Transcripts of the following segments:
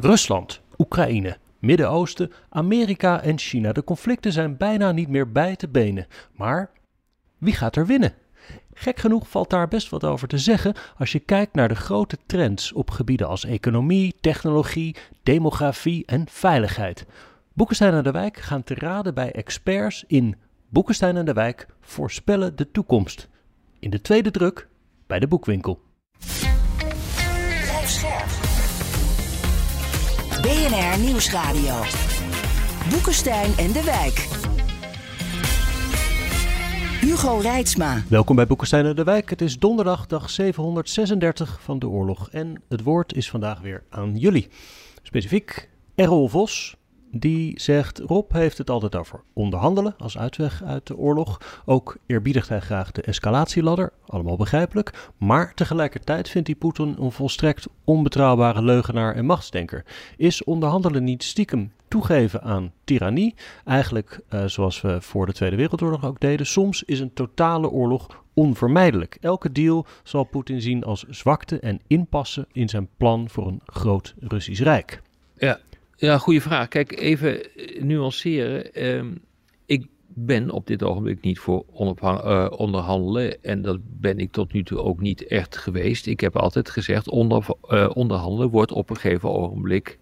Rusland, Oekraïne, Midden-Oosten, Amerika en China. De conflicten zijn bijna niet meer bij te benen. Maar wie gaat er winnen? Gek genoeg valt daar best wat over te zeggen als je kijkt naar de grote trends op gebieden als economie, technologie, demografie en veiligheid. Boekenstein en de Wijk gaan te raden bij experts in Boekenstein en de Wijk voorspellen de toekomst. In de tweede druk bij de boekwinkel. BNR Nieuwsradio. Boekenstein en de Wijk. Hugo Reitsma. Welkom bij Boekenstein en de Wijk. Het is donderdag, dag 736 van de oorlog. En het woord is vandaag weer aan jullie. Specifiek Errol Vos, die zegt: Rob heeft het altijd over onderhandelen als uitweg uit de oorlog. Ook eerbiedigt hij graag de escalatieladder, allemaal begrijpelijk. Maar tegelijkertijd vindt hij Poetin een volstrekt onbetrouwbare leugenaar en machtsdenker. Is onderhandelen niet stiekem toegeven aan tirannie? Eigenlijk uh, zoals we voor de Tweede Wereldoorlog ook deden. Soms is een totale oorlog onvermijdelijk. Elke deal zal Poetin zien als zwakte en inpassen in zijn plan voor een groot Russisch Rijk. Ja, ja, goede vraag. Kijk, even eh, nuanceren. Ehm, ik ben op dit ogenblik niet voor uh, onderhandelen. En dat ben ik tot nu toe ook niet echt geweest. Ik heb altijd gezegd: onder, uh, onderhandelen wordt op een gegeven ogenblik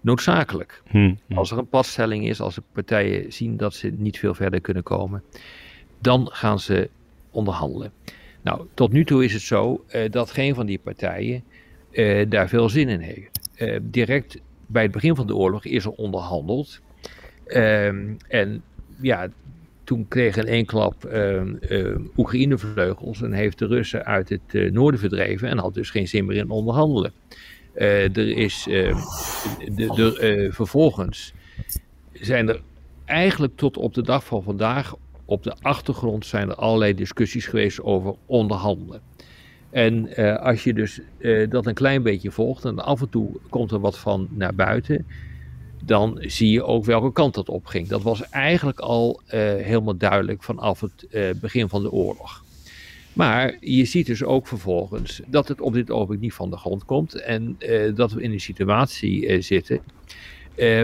noodzakelijk. Hmm, hmm. Als er een padstelling is, als de partijen zien dat ze niet veel verder kunnen komen, dan gaan ze onderhandelen. Nou, tot nu toe is het zo dat geen van die partijen daar veel zin in heeft. direct bij het begin van de oorlog is er onderhandeld. Ehm, en ja, toen kreeg in één klap uh, uh, Oekraïne vleugels en heeft de Russen uit het uh, noorden verdreven en had dus geen zin meer in onderhandelen. er is ehm, de, de, vervolgens zijn er eigenlijk tot op de dag van vandaag op de achtergrond zijn er allerlei discussies geweest over onderhandelen. En uh, als je dus uh, dat een klein beetje volgt en af en toe komt er wat van naar buiten, dan zie je ook welke kant dat opging. Dat was eigenlijk al uh, helemaal duidelijk vanaf het begin van de oorlog. Maar je ziet dus ook vervolgens dat het op dit ogenblik niet van de grond komt en dat we in een situatie zitten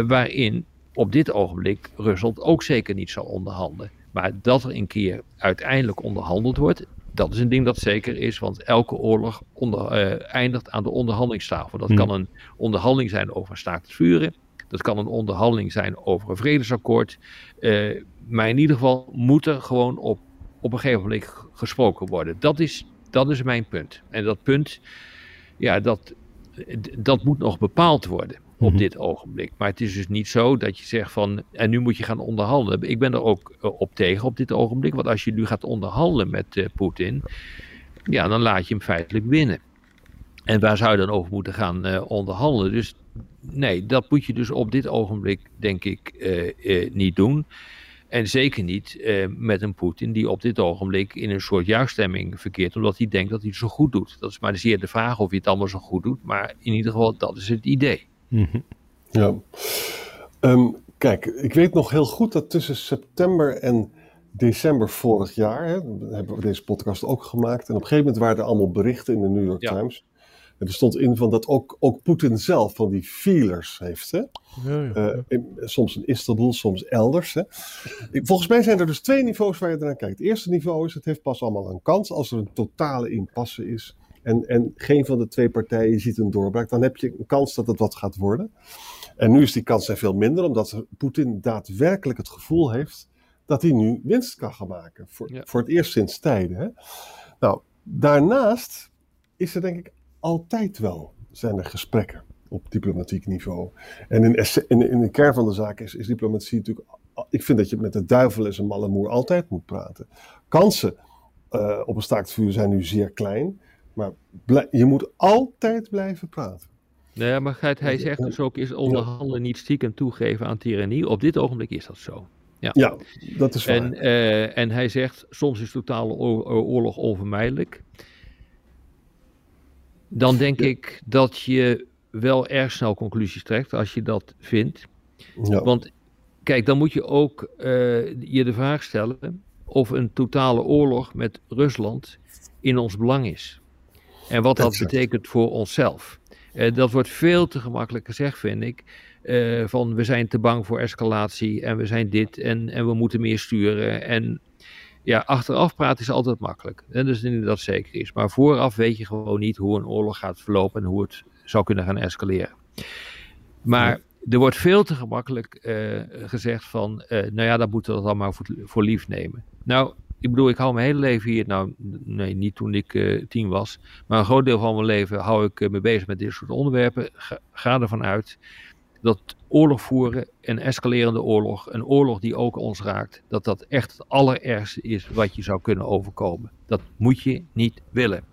waarin op dit ogenblik Rusland ook zeker niet zal onderhandelen. Maar dat er een keer uiteindelijk onderhandeld wordt, dat is een ding dat zeker is, want elke oorlog onder, uh, eindigt aan de onderhandelingstafel. Dat hmm. kan een onderhandeling zijn over een staakt het vuren. Dat kan een onderhandeling zijn over een vredesakkoord. Uh, maar in ieder geval moet er gewoon op, op een gegeven moment gesproken worden. Dat is, dat is mijn punt. En dat punt, ja, dat, dat moet nog bepaald worden op mhm. dit ogenblik. Maar het is dus niet zo dat je zegt van, en nu moet je gaan onderhandelen. Ik ben er ook eh, op tegen op dit ogenblik, want als je nu gaat onderhandelen met uh, Poetin, ja, dan laat je hem feitelijk winnen. En waar zou je dan over moeten gaan uh, onderhandelen? Dus nee, dat moet je dus op dit ogenblik, denk ik, uh, niet doen. En zeker niet met een Poetin die op dit ogenblik in een soort juiststemming verkeert, omdat hij denkt dat hij het zo goed doet. Dat is maar zeer de vraag of hij het allemaal zo goed doet, maar in ieder geval, dat is het idee. Mhm. Ja. Ehm, kijk, ik weet nog heel goed dat tussen september en december vorig jaar, hè, hebben we deze podcast ook gemaakt, en op een gegeven moment waren er allemaal berichten in de New York Times. En er stond in van dat ook, ook Poetin zelf van die feelers heeft. Hè? Ja, ja, uh, soms in Istanbul, soms elders. Hè? Volgens mij zijn er dus twee niveaus waar je naar kijkt. Het eerste niveau is, het heeft pas allemaal een kans als er een totale impasse is en, en geen van de twee partijen ziet een doorbraak, dan heb je een kans dat het wat gaat worden. En nu is die kans veel minder, omdat Poetin daadwerkelijk het gevoel heeft dat hij nu winst kan gaan maken. Voor, voor het eerst sinds tijden. Hè? Nou, daarnaast is er denk ik altijd wel zijn er gesprekken op diplomatiek niveau. En in, in, in de kern van de zaak is, is diplomatie natuurlijk. Ik vind dat je met de duivel en zijn malle moer altijd moet praten. Kansen uh, op een staakt vuur zijn nu zeer klein. Maar je moet altijd blijven praten. Nee, maar hij zegt dus ook, is onderhandelen niet stiekem toegeven aan tirannie? Op dit ogenblik is dat zo. Ja, ja dat is waar. En, uh, en hij zegt, soms is totale oorlog onvermijdelijk. Dan denk ik dat je wel erg snel conclusies trekt als je dat vindt. Ja. Want kijk, dan moet je ook uh, je de vraag stellen of een totale oorlog met Rusland in ons belang is. En wat dat betekent voor onszelf. Uh, dat wordt veel te gemakkelijk gezegd, vind ik. Uh, van we zijn te bang voor escalatie en we zijn dit en, en we moeten meer sturen. En ja, achteraf praten is altijd makkelijk. Hè, dus dat dat zeker is. Maar vooraf weet je gewoon niet hoe een oorlog gaat verlopen en hoe het zou kunnen gaan escaleren. Maar er wordt veel te gemakkelijk uh, gezegd van, nou ja, dat moeten we dan maar voor, voor, lief nemen. Nou, ik bedoel, ik hou mijn hele leven hier, nou nee, niet toen ik uh, tien was, maar een groot deel van mijn leven hou ik me bezig met dit soort onderwerpen. Ga, ga ervan uit dat oorlog voeren, een escalerende oorlog, een oorlog die ook ons raakt, dat dat echt het allerergste is wat je zou kunnen overkomen. Dat moet je niet willen.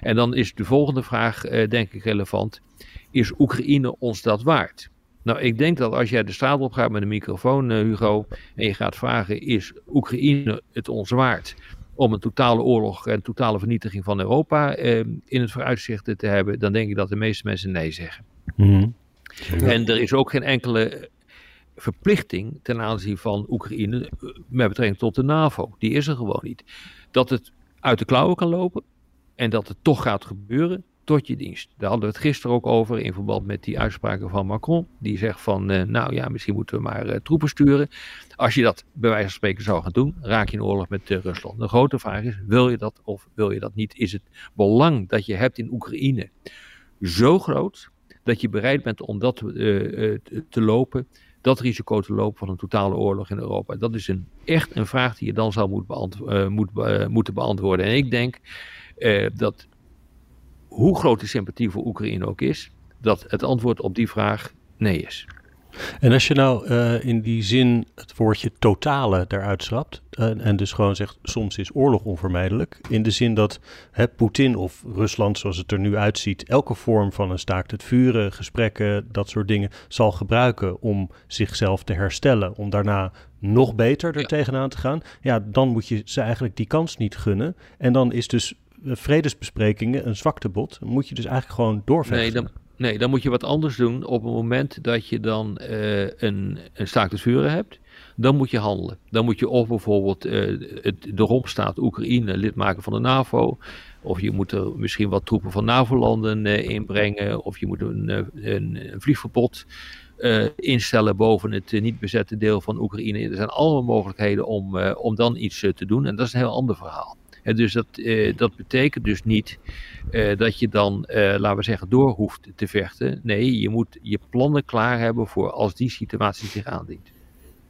En dan is de volgende vraag, uh, denk ik, relevant. Is Oekraïne ons dat waard? Nou, ik denk dat als jij de straat op gaat met een microfoon, uh, Hugo, en je gaat vragen: is Oekraïne het ons waard? Om een totale oorlog en totale vernietiging van Europa uh, in het vooruitzicht te hebben, dan denk ik dat de meeste mensen nee zeggen. Mm en er is ook geen enkele verplichting ten aanzien van Oekraïne eh, met betrekking tot de NAVO. Die is er gewoon niet. Dat het uit de klauwen kan lopen en dat het toch gaat gebeuren tot je dienst. Daar hadden we het gisteren ook over in verband met die uitspraken van Macron. Die zegt van, uh, nou ja, misschien moeten we maar uh, troepen sturen. Als je dat bij wijze van spreken zou gaan doen, raak je in oorlog met uh, Rusland. De grote vraag is, wil je dat of wil je dat niet? Is het belang dat je hebt in Oekraïne zo groot dat je bereid bent om dat te lopen, dat risico te lopen van een totale oorlog in Europa. Dat is een, echt een vraag die je dan zou moet beantwo moet, moeten beantwoorden. En ik denk dat hoe groot de sympathie voor Oekraïne ook is, dat het antwoord op die vraag nee is. En als je nou uh, in die zin het woordje totale eruit schrapt uh, en dus gewoon zegt soms is oorlog onvermijdelijk, in de zin dat hè, Poetin of Rusland zoals het er nu uitziet, elke vorm van een staakt het vuren, gesprekken, dat soort dingen zal gebruiken om zichzelf te herstellen, om daarna nog beter er ja. tegenaan te gaan, ja, dan moet je ze eigenlijk die kans niet gunnen. En dan is dus vredesbesprekingen een zwaktebod. Dan moet je dus eigenlijk gewoon doorvechten. Nee, dan, Nee, dan moet je wat anders doen op het moment dat je dan uh, een, een staakt het vuren hebt. Dan moet je handelen. Dan moet je of bijvoorbeeld uh, het, de romp staat Oekraïne lid maken van de NAVO. Of je moet er misschien wat troepen van NAVO-landen uh, inbrengen. Of je moet een, een, een vliegverbod instellen boven het niet bezette deel van Oekraïne. Er zijn allemaal mogelijkheden om, om dan iets te doen. En dat is een heel ander verhaal. En dus dat, dat betekent dus niet uh, dat je dan, uh, laten we zeggen, door hoeft te vechten. Nee, je moet je plannen klaar hebben voor als die situatie zich aandient.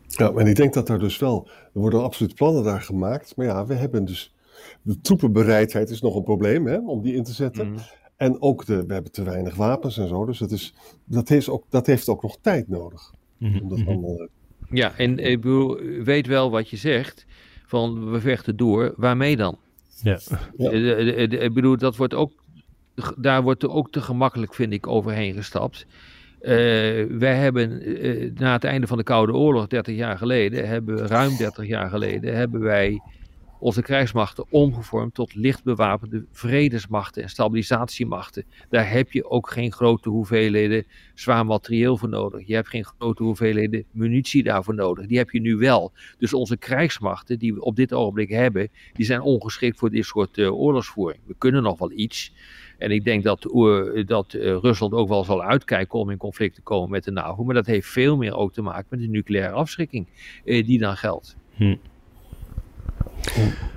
Ja, en ik denk dat er dus wel, er worden absoluut plannen daar gemaakt. Maar ja, we hebben dus, de troepenbereidheid is nog een probleem hè, om die in te zetten. Mm. En ook de, we hebben te weinig wapens en zo. Dus dat, is, dat, heeft, ook, dat heeft ook nog tijd nodig. Mm. Om dat mhm. allemaal. Ja, en ik bedoel, weet wel wat je zegt. Van we vechten door, waarmee dan? Ja. ja. Ik bedoel, dat wordt ook, daar wordt er ook te gemakkelijk, vind ik, overheen gestapt. Uh, wij hebben uh, na het einde van de Koude Oorlog, 30 jaar geleden, hebben ruim 30 jaar geleden, hebben wij onze krijgsmachten omgevormd tot lichtbewapende vredesmachten en stabilisatiemachten. Daar heb je ook geen grote hoeveelheden zwaar materieel voor nodig. Je hebt geen grote hoeveelheden munitie daarvoor nodig. Die heb je nu wel. Dus onze krijgsmachten die we op dit ogenblik hebben, die zijn ongeschikt voor dit soort uh, oorlogsvoering. We kunnen nog wel iets. En ik denk dat, uh, dat uh, Rusland ook wel zal uitkijken om in conflict te komen met de NAVO. Maar dat heeft veel meer ook te maken met de nucleaire afschrikking die dan geldt. Hm.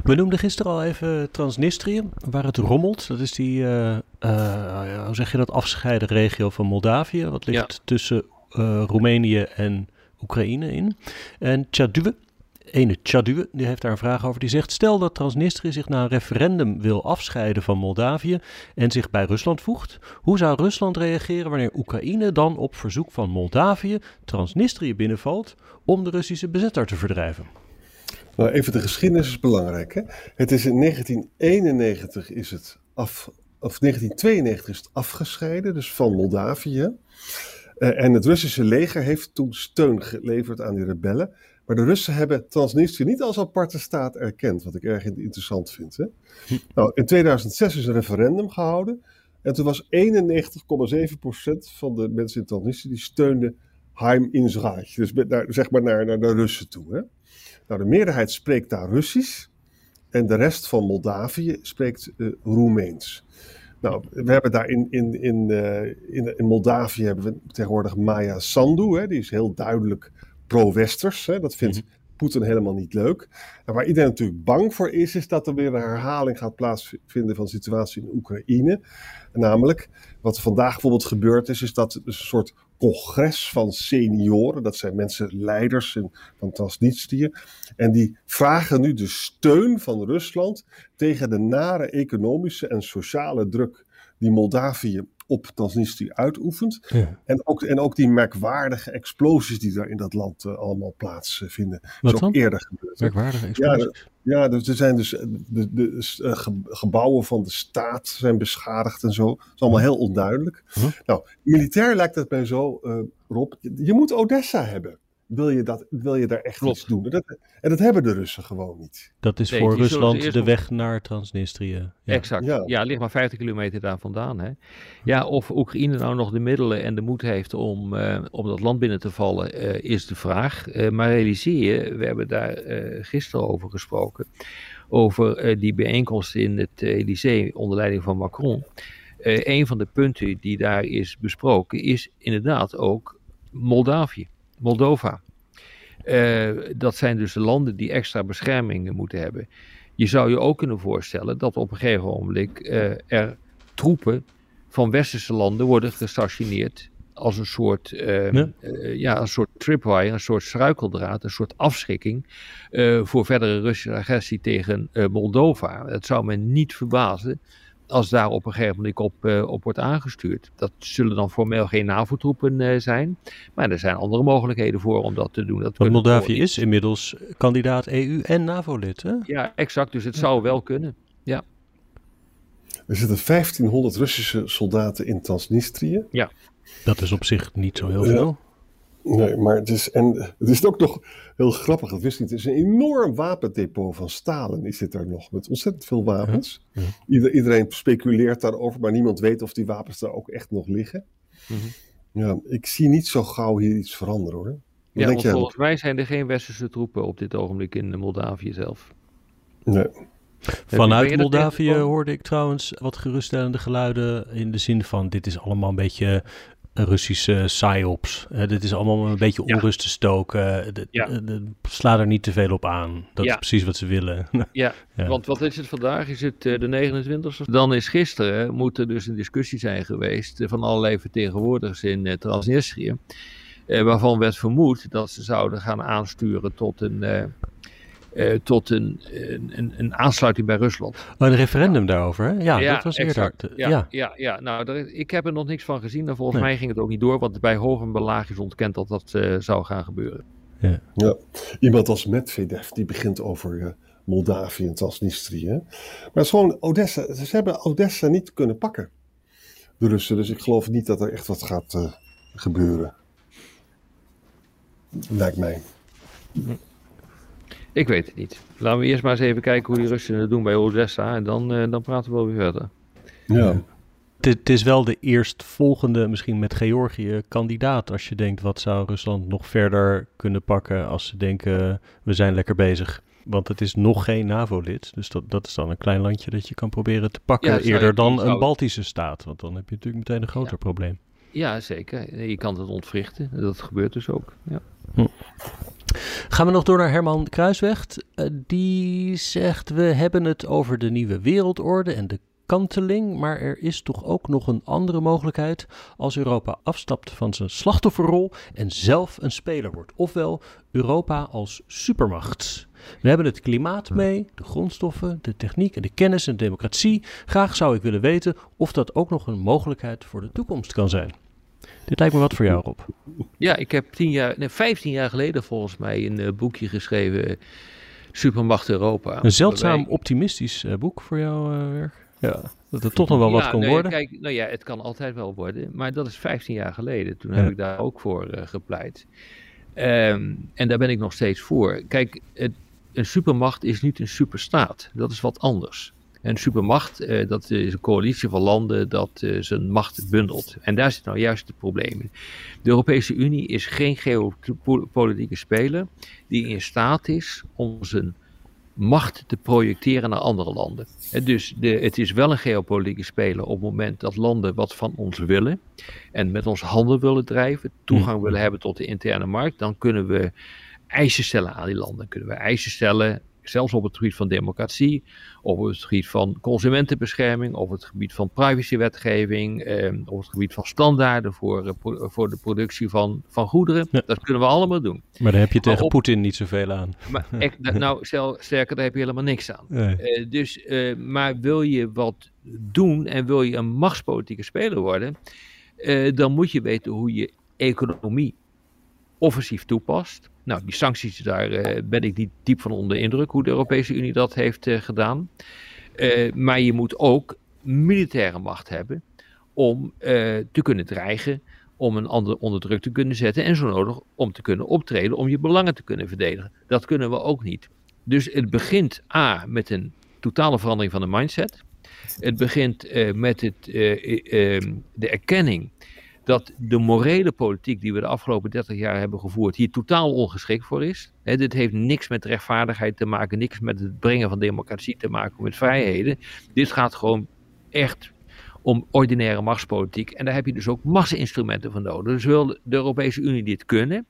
We noemden gisteren al even Transnistrië, waar het rommelt. Dat is die, uh, uh, hoe zeg je dat, afgescheiden regio van Moldavië. Wat ligt ja. tussen uh, Roemenië en Oekraïne in. En Tjaduwe, ene Tjaduwe, die heeft daar een vraag over. Die zegt, stel dat Transnistrië zich na een referendum wil afscheiden van Moldavië en zich bij Rusland voegt. Hoe zou Rusland reageren wanneer Oekraïne dan op verzoek van Moldavië Transnistrië binnenvalt om de Russische bezetter te verdrijven? Nou, even de geschiedenis is belangrijk. Hè? Het is in 1991 is het af, of 1992 is het afgescheiden, dus van Moldavië. Uh, en het Russische leger heeft toen steun geleverd aan die rebellen. Maar de Russen hebben Transnistrië niet als aparte staat erkend, wat ik erg interessant vind. Hè? Hm. Nou, in 2006 is een referendum gehouden. En toen was 91,7% van de mensen in Transnistrië die steunde Heim Israël. Dus naar, zeg maar naar, naar de Russen toe. Hè? Nou, de meerderheid spreekt daar Russisch en de rest van Moldavië spreekt uh, Roemeens. Nou, we hebben daar in, in, in, uh, in, in Moldavië hebben we tegenwoordig Maya Sandu. Hè, die is heel duidelijk pro-westers. Dat vindt mm Poetin helemaal niet leuk. En waar iedereen natuurlijk bang voor is, is dat er weer een herhaling gaat plaatsvinden van de situatie in Oekraïne. Namelijk, wat er vandaag bijvoorbeeld gebeurd is, is dat er een soort congres van senioren, dat zijn mensen, leiders van Transnistrië, en die vragen nu de steun van Rusland tegen de nare economische en sociale druk die Moldavië op Transnistrië uitoefent. Ja. En, ook, en ook die merkwaardige explosies die daar in dat land uh, allemaal plaatsvinden. Uh, Wat is ook eerder gebeurd. Merkwaardige explosies? Ja, ja er zijn dus de, de, uh, gebouwen van de staat zijn beschadigd en zo. Dat is allemaal heel onduidelijk. -huh. Nou, militair lijkt het mij zo, uh, Rob, je moet Odessa hebben wil je, dat, wil je daar echt Klopt. iets doen. Dat, en dat hebben de Russen gewoon niet. Dat is Nee, voor Rusland eerst de nog- weg naar Transnistrië. Ja. Exact. Ja. Ja. ligt maar 50 kilometer daar vandaan. Hè. Ja, of Oekraïne nou nog de middelen en de moed heeft om, eh, om dat land binnen te vallen, eh, is de vraag. Eh, maar realiseer je, we hebben daar eh, gisteren over gesproken, over eh, die bijeenkomst in het Elysée onder leiding van Macron. Eh, een van de punten die daar is besproken is inderdaad ook Moldavië, Moldova. Eh, dat zijn dus de landen die extra bescherming moeten hebben. Je zou je ook kunnen voorstellen dat op een gegeven ogenblik eh, er troepen van westerse landen worden gestationeerd als een soort, eh, Ja. eh, ja, een soort tripwire, een soort struikeldraad, een soort afschrikking voor verdere Russische agressie tegen Moldova. Het zou me niet verbazen als daar op een gegeven moment op, eh, op wordt aangestuurd. Dat zullen dan formeel geen NAVO-troepen eh, zijn, maar er zijn andere mogelijkheden voor om dat te doen. Dat Want Moldavië is inmiddels kandidaat EU en NAVO-lid. Hè? Ja, exact. Dus het zou wel kunnen. Er zitten 1500 Russische soldaten in Transnistrië. Dat is op zich niet zo heel Ja. veel. Nee, maar het is, en het is ook nog heel grappig, dat wist ik niet. Het is een enorm wapendepot van Stalin, is dit er nog, met ontzettend veel wapens. Ja, ja. Ieder- iedereen speculeert daarover, maar niemand weet of die wapens daar ook echt nog liggen. Mhm. Ja, ik zie niet zo gauw hier iets veranderen hoor. Wat Ja, denk want jij? volgens mij zijn er geen westerse troepen op dit ogenblik in Moldavië zelf. Nee. Vanuit Moldavië hoorde ik trouwens wat geruststellende geluiden in de zin van dit is allemaal een beetje Russische psyops. Eh, dit is allemaal een beetje onrust te stoken. De, Ja. de- de- sla er niet te veel op aan. Dat Ja. is precies wat ze willen. Ja, Ja. want wat is het vandaag? Is het eh, de 29e? Dan is gisteren, moet er dus een discussie zijn geweest eh, van allerlei vertegenwoordigers in eh, Transnistrië. eh, waarvan werd vermoed dat ze zouden gaan aansturen tot een, eh, tot een, een, een, een aansluiting bij Rusland. Oh, een referendum daarover, hè? Ja, dat was exact. eerder. Ja, Ja. ja. Ja, nou, daar ik heb er nog niks van gezien. En volgens Nee. mij ging het ook niet door, want bij hoger belaag is ontkend dat dat eh, zou gaan gebeuren. Ja. Iemand als Medvedev, die begint over eh, Moldavië en Transnistrië. hè. Maar het is gewoon Odessa. Ze hebben Odessa niet kunnen pakken. De Russen. Dus ik geloof niet dat er echt wat gaat eh, gebeuren. Lijkt mij. Ik weet het niet. Laten we eerst maar eens even kijken hoe die Russen het doen bij Odessa. En dan, eh, dan praten we wel weer verder. Ja. Het, is- wel de eerstvolgende, misschien met Georgië, kandidaat. Als je denkt, wat zou Rusland nog verder kunnen pakken als ze denken, we zijn lekker bezig. Want het is nog geen NAVO-lid. Dus dat, dat is dan een klein landje dat je kan proberen te pakken. Ja, zou je- eerder dan zou- een Baltische staat. Want dan heb je natuurlijk meteen een groter Ja. probleem. Ja, zeker. Je kan het ontwrichten. Dat gebeurt dus ook. Ja. Gaan we nog door naar Herman Kruisweg. Eh, die zegt, we hebben het over de nieuwe wereldorde en de kanteling, maar er is toch ook nog een andere mogelijkheid als Europa afstapt van zijn slachtofferrol en zelf een speler wordt. Ofwel Europa als supermacht. We hebben het klimaat mee, de grondstoffen, de techniek en de kennis en de democratie. Graag zou ik willen weten of dat ook nog een mogelijkheid voor de toekomst kan zijn. Dit lijkt me wat voor jou, Rob. ja, ik heb tien jaar, nee, 15 jaar geleden volgens mij een eh, boekje geschreven. eh, Supermacht Europa. Een zeldzaam Waarbij- optimistisch eh, boek voor jouw werk. Ja, dat het toch nog wel wat Ja, kon nee, worden. Kijk, nou ja, het kan altijd wel worden. Maar dat is 15 jaar geleden. Toen heb ik daar ook voor gepleit. Ehm, en daar ben ik nog steeds voor. Kijk, het, een supermacht is niet een superstaat. Dat is wat anders. Een supermacht, eh, dat is een coalitie van landen dat eh, zijn macht bundelt. En daar zit nou juist het probleem in. De Europese Unie is geen geopolitieke speler die in staat is om zijn macht te projecteren naar andere landen. dus de, het is wel een geopolitieke speler op het moment dat landen wat van ons willen en met ons handel willen drijven, toegang Hmm. willen hebben tot de interne markt, dan kunnen we eisen stellen aan die landen. Kunnen we eisen stellen, zelfs op het gebied van democratie, op het gebied van consumentenbescherming, op het gebied van privacywetgeving, eh, op het gebied van standaarden voor, eh, pro- voor de productie van, van goederen. Ja. Dat kunnen we allemaal doen. Maar daar heb je tegen op- Poetin niet zoveel aan. Maar nou, stel, sterker, daar heb je helemaal niks aan. Nee. Eh, dus, eh, maar wil je wat doen en wil je een machtspolitieke speler worden, dan moet je weten hoe je economie offensief toepast. Nou, die sancties, daar eh, ben ik niet diep van onder de indruk hoe de Europese Unie dat heeft eh, gedaan. Eh, maar je moet ook militaire macht hebben om te kunnen dreigen, om een ander onder druk te kunnen zetten en zo nodig om te kunnen optreden, om je belangen te kunnen verdedigen. Dat kunnen we ook niet. Dus het begint A met een totale verandering van de mindset. Het begint met het, eh, eh, eh, de erkenning dat de morele politiek die we de afgelopen 30 jaar hebben gevoerd hier totaal ongeschikt voor is. Dit heeft niks met rechtvaardigheid te maken, niks met het brengen van democratie te maken, met vrijheden. Dit gaat gewoon echt om ordinaire machtspolitiek. En daar heb je dus ook machtsinstrumenten voor nodig. Dus wil de Europese Unie dit kunnen,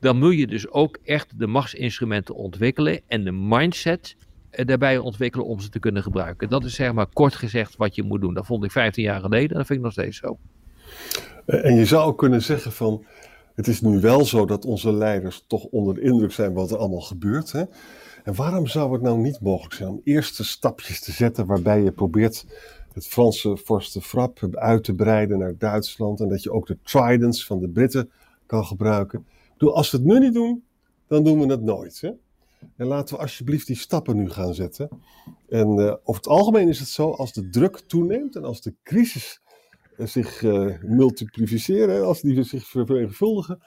dan moet je dus ook echt de machtsinstrumenten ontwikkelen en de mindset eh, daarbij ontwikkelen om ze te kunnen gebruiken. Dat is zeg maar kort gezegd wat je moet doen. Dat vond ik 15 jaar geleden en dat vind ik nog steeds zo. Eh, En je zou kunnen zeggen van, het is nu wel zo dat onze leiders toch onder de indruk zijn wat er allemaal gebeurt. Hè? En waarom zou het nou niet mogelijk zijn om eerste stapjes te zetten waarbij je probeert het Franse vorstenfrap uit te breiden naar Duitsland en dat je ook de tridents van de Britten kan gebruiken. Ik als we het nu niet doen, dan doen we het nooit. Hè? En laten we alsjeblieft die stappen nu gaan zetten. En eh, over het algemeen is het zo, als de druk toeneemt en als de crisis zich eh, multipliceren, als die zich vermenigvuldigen,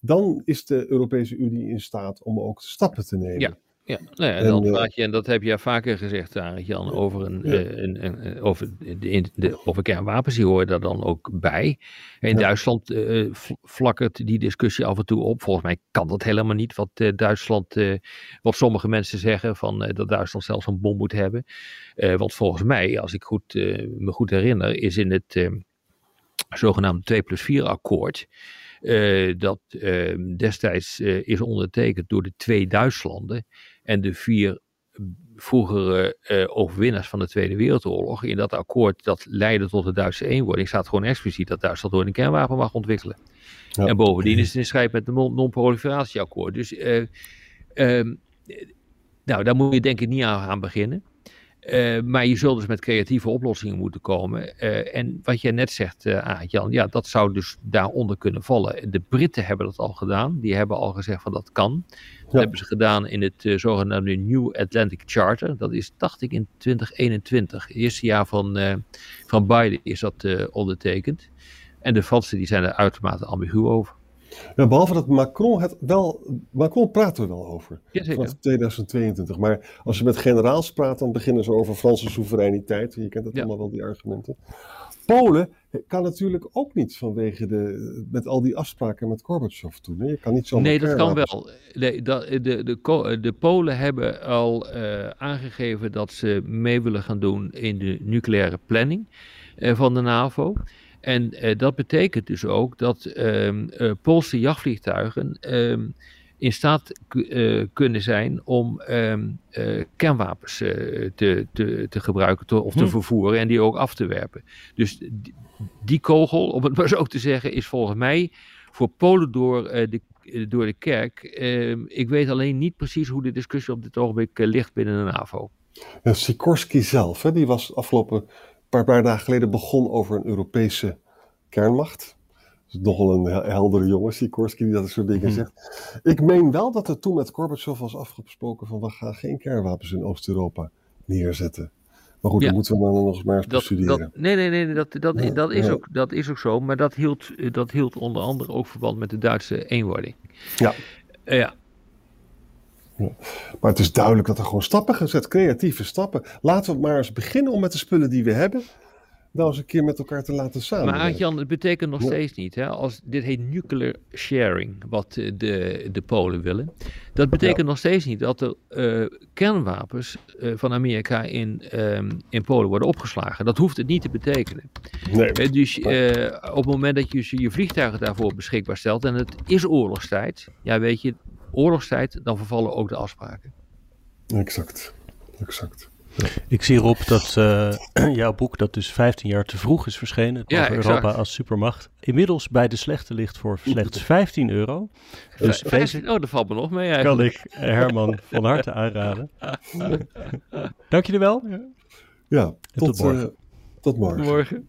dan is de Europese Unie in staat om ook stappen te nemen. Ja. Ja, nou ja, En, dan eh, praat je, en dat heb je vaker gezegd, Arend Jan, over, een, Ja. eh, een, een, een- over, de, de, over kernwapens, die horen daar dan ook bij. In Ja. Duitsland eh, flakkert die discussie af en toe op. Volgens mij kan dat helemaal niet, wat eh, Duitsland, eh, wat sommige mensen zeggen, van, eh, dat Duitsland zelfs een bom moet hebben. Eh, want volgens mij, als ik goed, eh, me goed herinner, is in het eh, zogenaamde 2 plus 4 akkoord, eh, dat eh, destijds eh, is ondertekend door de twee Duitslanden en de vier vroegere eh, overwinnaars van de Tweede Wereldoorlog. In dat akkoord dat leidde tot de Duitse eenwording staat gewoon expliciet dat Duitsland door een kernwapen mag ontwikkelen. Ja. En bovendien is het in strijd met non- non-proliferatieakkoord. Dus eh, ehm, nou, daar moet je denk ik niet aan gaan beginnen. Eh, maar je zult dus met creatieve oplossingen moeten komen. Eh, en wat jij net zegt, eh Jan, ja, dat zou dus daaronder kunnen vallen. De Britten hebben dat al gedaan. Die hebben al gezegd van dat kan. Dat Ja. hebben ze gedaan in het zogenaamde New Atlantic Charter. Dat is, dacht ik, in 2021. Het eerste jaar van, van Biden is dat ondertekend. En de Fransen die zijn er uitermate ambigu over. Ja, behalve dat Macron het wel, Macron praat er wel over. Jazeker. Vanaf 2022. Maar als je met generaals praat, dan beginnen ze over Franse soevereiniteit. Je kent Ja. allemaal wel, die argumenten. Polen kan natuurlijk ook niet vanwege de, met al die afspraken met Gorbachev toen. Hè? Je kan niet zomaar Nee, dat kan wel. Nee, dat, de, de, de Polen hebben al eh, aangegeven dat ze mee willen gaan doen in de nucleaire planning eh, van de NAVO. En eh, dat betekent dus ook dat ehm, eh, Poolse jachtvliegtuigen ehm, in staat eh, kunnen zijn om ehm, eh, kernwapens eh, te, te, te gebruiken te- of te Hm. vervoeren en die ook af te werpen. Dus die, die kogel, om het maar zo te zeggen, is volgens mij voor Polen door, eh, de, door de kerk. Ehm, ik weet alleen niet precies hoe de discussie op dit ogenblik ligt binnen de NAVO. Ja, Sikorsky zelf, hè, die was afgelopen paar, paar dagen geleden begon over een Europese kernmacht. Dat is nogal een hel- heldere jongen, Sikorsky, die dat soort dingen Mhm. zegt. Ik meen wel dat er toen met Gorbachev was afgesproken van we gaan geen kernwapens in Oost-Europa neerzetten. Maar goed, Ja. dan moeten we dan nog maar eens Dat, bestuderen. dat, nee, nee, nee, dat, dat, Ja, dat, is ja. ook, dat is ook zo. Maar dat hield, eh, dat hield onder andere ook verband met de Duitse eenwording. Ja. Eh, ja, Maar het is duidelijk dat er gewoon stappen gezet, creatieve stappen. Laten we maar eens beginnen om met de spullen die we hebben, nou eens een keer met elkaar te laten samenwerken. Maar Jan, het betekent nog Ja. steeds niet. Hè? Als, dit heet nuclear sharing, wat eh, de, de Polen willen. Dat betekent nog steeds niet dat er eh, kernwapens eh, van Amerika in, ehm, in Polen worden opgeslagen. Dat hoeft het niet te betekenen. Nee, dus op het moment dat je je vliegtuigen daarvoor beschikbaar stelt en het is oorlogstijd, ja weet je, oorlogstijd, dan vervallen ook de afspraken. exact. exact. Ik zie Rob dat eh, jouw boek, dat dus 15 jaar te vroeg is verschenen, Ja, over. Europa als supermacht, inmiddels bij de slechte ligt voor slechts 15 euro. Dus deze Oh, dat valt me nog mee kan ik Herman van harte aanraden. Dank jullie wel. Ja, tot, tot morgen. eh, tot morgen. Morgen.